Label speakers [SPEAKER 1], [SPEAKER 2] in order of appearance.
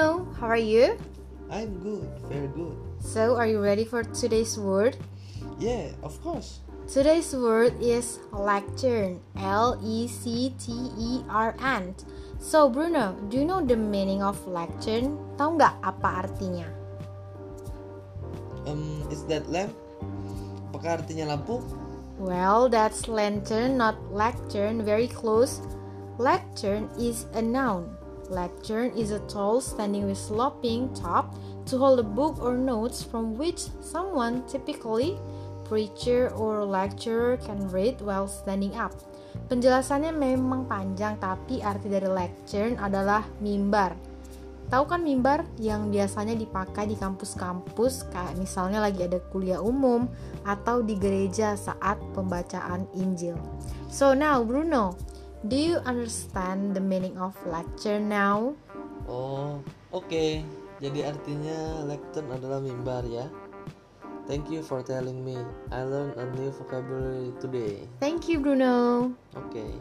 [SPEAKER 1] how are you?
[SPEAKER 2] I'm good, very good.
[SPEAKER 1] So, are you ready for today's word?
[SPEAKER 2] Yeah, of course.
[SPEAKER 1] Today's word is lectern. L E C T E R N. So, Bruno, do you know the meaning of lectern? Tahu nggak apa artinya?
[SPEAKER 2] Um, is that lamp? Apakah artinya lampu?
[SPEAKER 1] Well, that's lantern, not lectern. Very close. Lectern is a noun. Lectern is a tall standing with sloping top to hold a book or notes from which someone, typically preacher or lecturer, can read while standing up. Penjelasannya memang panjang tapi arti dari lectern adalah mimbar. Tahu kan mimbar yang biasanya dipakai di kampus-kampus kayak misalnya lagi ada kuliah umum atau di gereja saat pembacaan Injil. So now Bruno, Do you understand the meaning of lecture now?
[SPEAKER 2] Oh, oke. Okay. Jadi artinya lectern adalah mimbar ya. Thank you for telling me. I learned a new vocabulary today.
[SPEAKER 1] Thank you, Bruno.
[SPEAKER 2] Oke. Okay.